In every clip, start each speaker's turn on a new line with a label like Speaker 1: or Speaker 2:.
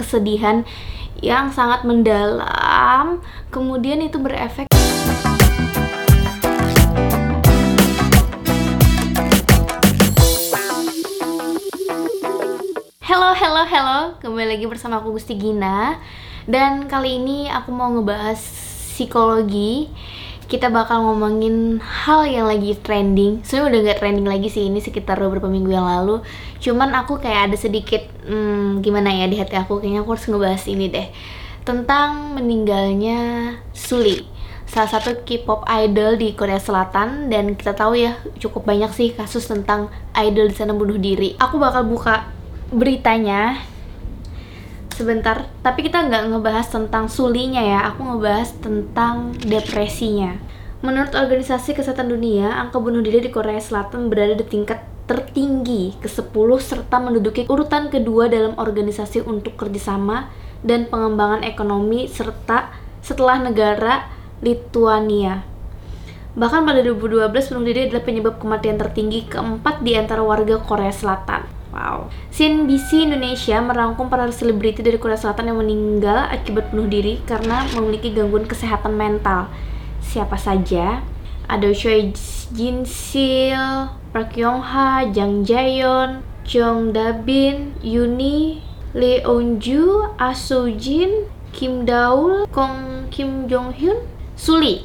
Speaker 1: kesedihan yang sangat mendalam, kemudian itu berefek Halo, halo, halo. Kembali lagi bersama aku Gusti Gina. Dan kali ini aku mau ngebahas psikologi. Kita bakal ngomongin hal yang lagi trending. Sebenarnya udah gak trending lagi sih ini sekitar beberapa minggu yang lalu. Cuman aku kayak ada sedikit hmm, gimana ya di hati aku kayaknya aku harus ngebahas ini deh. Tentang meninggalnya Suli salah satu K-pop idol di Korea Selatan dan kita tahu ya cukup banyak sih kasus tentang idol di sana bunuh diri. Aku bakal buka beritanya sebentar tapi kita nggak ngebahas tentang sulinya ya aku ngebahas tentang depresinya menurut organisasi kesehatan dunia angka bunuh diri di Korea Selatan berada di tingkat tertinggi ke-10 serta menduduki urutan kedua dalam organisasi untuk kerjasama dan pengembangan ekonomi serta setelah negara Lituania. Bahkan pada 2012 bunuh diri adalah penyebab kematian tertinggi keempat di antara warga Korea Selatan. Wow. CNBC Indonesia merangkum para selebriti dari Korea Selatan yang meninggal akibat bunuh diri karena memiliki gangguan kesehatan mental. Siapa saja? Ada Choi Jin Sil, Park Yong Ha, Jang Jaeon, Jong Da Bin, Yuni, Lee Eun Ju, Ah Soo Jin, Kim Daul, Kong Kim Jong Hyun, Suli.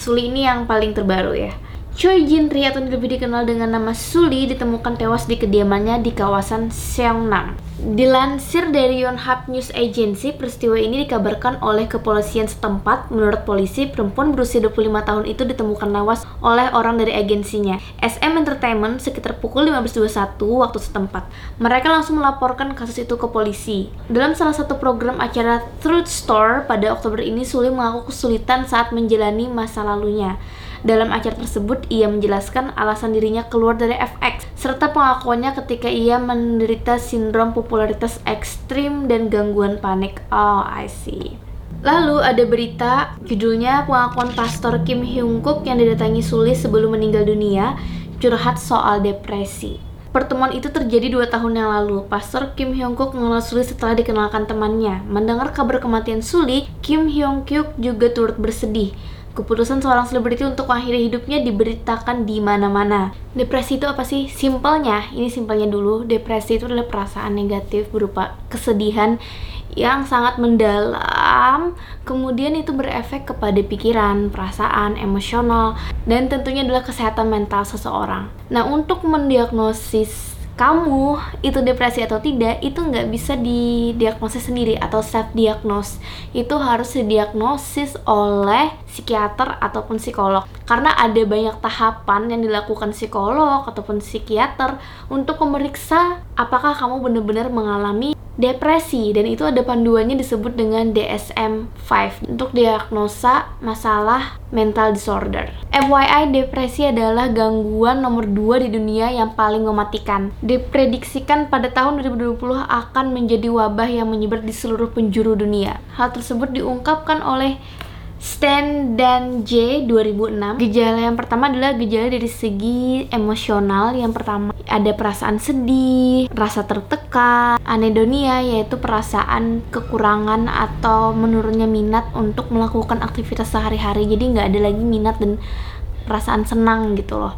Speaker 1: Suli ini yang paling terbaru ya. Choi Jin Ri atau lebih dikenal dengan nama Suli ditemukan tewas di kediamannya di kawasan Seongnam. Dilansir dari Yonhap News Agency, peristiwa ini dikabarkan oleh kepolisian setempat. Menurut polisi, perempuan berusia 25 tahun itu ditemukan tewas oleh orang dari agensinya, SM Entertainment, sekitar pukul 15.21 waktu setempat. Mereka langsung melaporkan kasus itu ke polisi. Dalam salah satu program acara Truth Store pada Oktober ini, Suli mengaku kesulitan saat menjalani masa lalunya. Dalam acara tersebut, ia menjelaskan alasan dirinya keluar dari FX, serta pengakuannya ketika ia menderita sindrom popularitas ekstrim dan gangguan panik. Oh, I see. Lalu ada berita judulnya pengakuan pastor Kim Hyung Kook yang didatangi Suli sebelum meninggal dunia curhat soal depresi. Pertemuan itu terjadi dua tahun yang lalu. Pastor Kim Hyung Kook mengenal Suli setelah dikenalkan temannya. Mendengar kabar kematian Suli, Kim Hyung Kook juga turut bersedih. Keputusan seorang selebriti untuk mengakhiri hidupnya diberitakan di mana-mana. Depresi itu apa sih? Simpelnya, ini simpelnya dulu. Depresi itu adalah perasaan negatif berupa kesedihan yang sangat mendalam, kemudian itu berefek kepada pikiran, perasaan, emosional, dan tentunya adalah kesehatan mental seseorang. Nah, untuk mendiagnosis kamu itu depresi atau tidak itu nggak bisa didiagnosis sendiri atau self diagnose itu harus didiagnosis oleh psikiater ataupun psikolog. Karena ada banyak tahapan yang dilakukan psikolog ataupun psikiater untuk memeriksa apakah kamu benar-benar mengalami depresi dan itu ada panduannya disebut dengan DSM-5 untuk diagnosa masalah mental disorder. FYI, depresi adalah gangguan nomor 2 di dunia yang paling mematikan. Diprediksikan pada tahun 2020 akan menjadi wabah yang menyebar di seluruh penjuru dunia. Hal tersebut diungkapkan oleh Stan dan J 2006 Gejala yang pertama adalah gejala dari segi emosional. Yang pertama ada perasaan sedih, rasa tertekan Anedonia yaitu perasaan kekurangan atau menurunnya minat untuk melakukan aktivitas sehari-hari. Jadi nggak ada lagi minat dan perasaan senang gitu loh.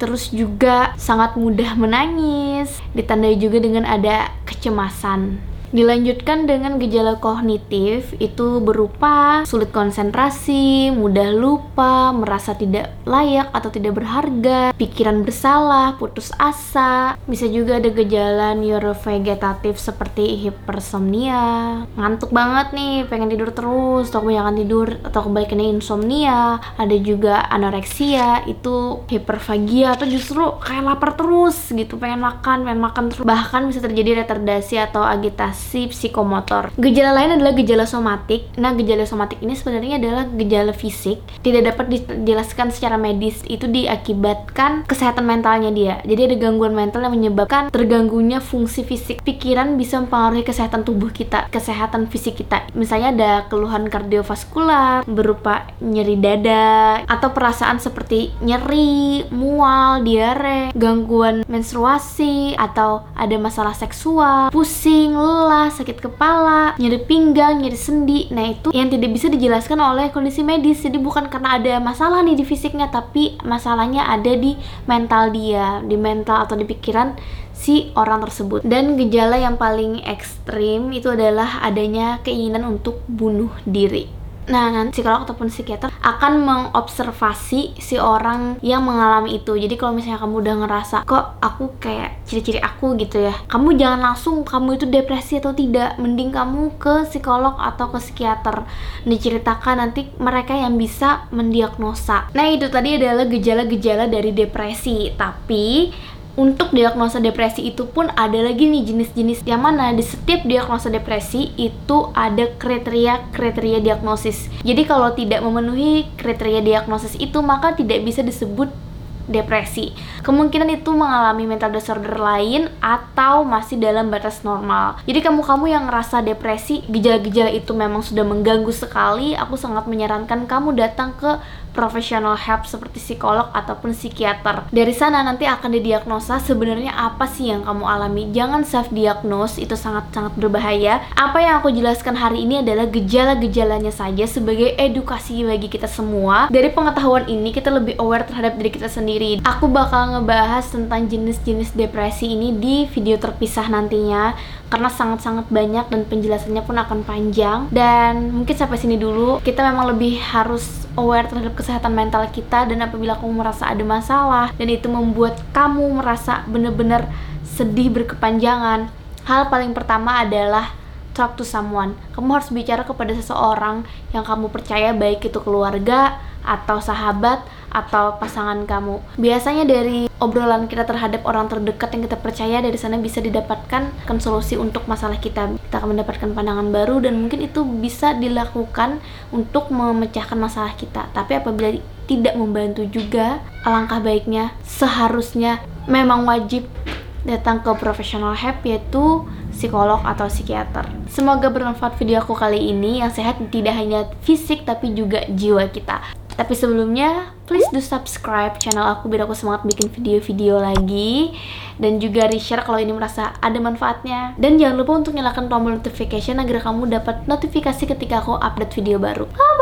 Speaker 1: Terus juga sangat mudah menangis. Ditandai juga dengan ada kecemasan Dilanjutkan dengan gejala kognitif itu berupa sulit konsentrasi, mudah lupa, merasa tidak layak atau tidak berharga, pikiran bersalah, putus asa. Bisa juga ada gejala neurovegetatif seperti hipersomnia, ngantuk banget nih, pengen tidur terus, atau kebanyakan tidur atau kebalikannya insomnia. Ada juga anoreksia, itu hiperfagia atau justru kayak lapar terus gitu, pengen makan, pengen makan terus. Bahkan bisa terjadi retardasi atau agitasi si psikomotor. Gejala lain adalah gejala somatik. Nah, gejala somatik ini sebenarnya adalah gejala fisik, tidak dapat dijelaskan secara medis. Itu diakibatkan kesehatan mentalnya dia. Jadi ada gangguan mental yang menyebabkan terganggunya fungsi fisik. Pikiran bisa mempengaruhi kesehatan tubuh kita, kesehatan fisik kita. Misalnya ada keluhan kardiovaskular berupa nyeri dada atau perasaan seperti nyeri, mual, diare, gangguan menstruasi atau ada masalah seksual, pusing, lelah lelah, sakit kepala, nyeri pinggang, nyeri sendi. Nah, itu yang tidak bisa dijelaskan oleh kondisi medis. Jadi bukan karena ada masalah nih di fisiknya, tapi masalahnya ada di mental dia, di mental atau di pikiran si orang tersebut. Dan gejala yang paling ekstrim itu adalah adanya keinginan untuk bunuh diri. Nah, nanti psikolog ataupun psikiater akan mengobservasi si orang yang mengalami itu. Jadi kalau misalnya kamu udah ngerasa kok aku kayak ciri-ciri aku gitu ya, kamu jangan langsung kamu itu depresi atau tidak. Mending kamu ke psikolog atau ke psikiater. Diceritakan nanti mereka yang bisa mendiagnosa. Nah, itu tadi adalah gejala-gejala dari depresi. Tapi untuk diagnosa depresi itu pun ada lagi nih jenis-jenis yang mana di setiap diagnosa depresi itu ada kriteria-kriteria diagnosis. Jadi kalau tidak memenuhi kriteria diagnosis itu maka tidak bisa disebut depresi. Kemungkinan itu mengalami mental disorder lain atau masih dalam batas normal. Jadi kamu-kamu yang ngerasa depresi, gejala-gejala itu memang sudah mengganggu sekali, aku sangat menyarankan kamu datang ke professional help seperti psikolog ataupun psikiater. Dari sana nanti akan didiagnosa sebenarnya apa sih yang kamu alami. Jangan self diagnose, itu sangat-sangat berbahaya. Apa yang aku jelaskan hari ini adalah gejala-gejalanya saja sebagai edukasi bagi kita semua. Dari pengetahuan ini kita lebih aware terhadap diri kita sendiri. Aku bakal ngebahas tentang jenis-jenis depresi ini di video terpisah nantinya karena sangat-sangat banyak dan penjelasannya pun akan panjang dan mungkin sampai sini dulu kita memang lebih harus aware terhadap kesehatan mental kita dan apabila kamu merasa ada masalah dan itu membuat kamu merasa benar-benar sedih berkepanjangan hal paling pertama adalah talk to someone. Kamu harus bicara kepada seseorang yang kamu percaya baik itu keluarga atau sahabat atau pasangan kamu. Biasanya dari obrolan kita terhadap orang terdekat yang kita percaya dari sana bisa didapatkan kan solusi untuk masalah kita. Kita akan mendapatkan pandangan baru dan mungkin itu bisa dilakukan untuk memecahkan masalah kita. Tapi apabila tidak membantu juga, alangkah baiknya seharusnya memang wajib datang ke professional help yaitu psikolog atau psikiater. Semoga bermanfaat video aku kali ini yang sehat tidak hanya fisik tapi juga jiwa kita. Tapi sebelumnya, please do subscribe channel aku biar aku semangat bikin video-video lagi dan juga di-share kalau ini merasa ada manfaatnya. Dan jangan lupa untuk nyalakan tombol notification agar kamu dapat notifikasi ketika aku update video baru. Bye.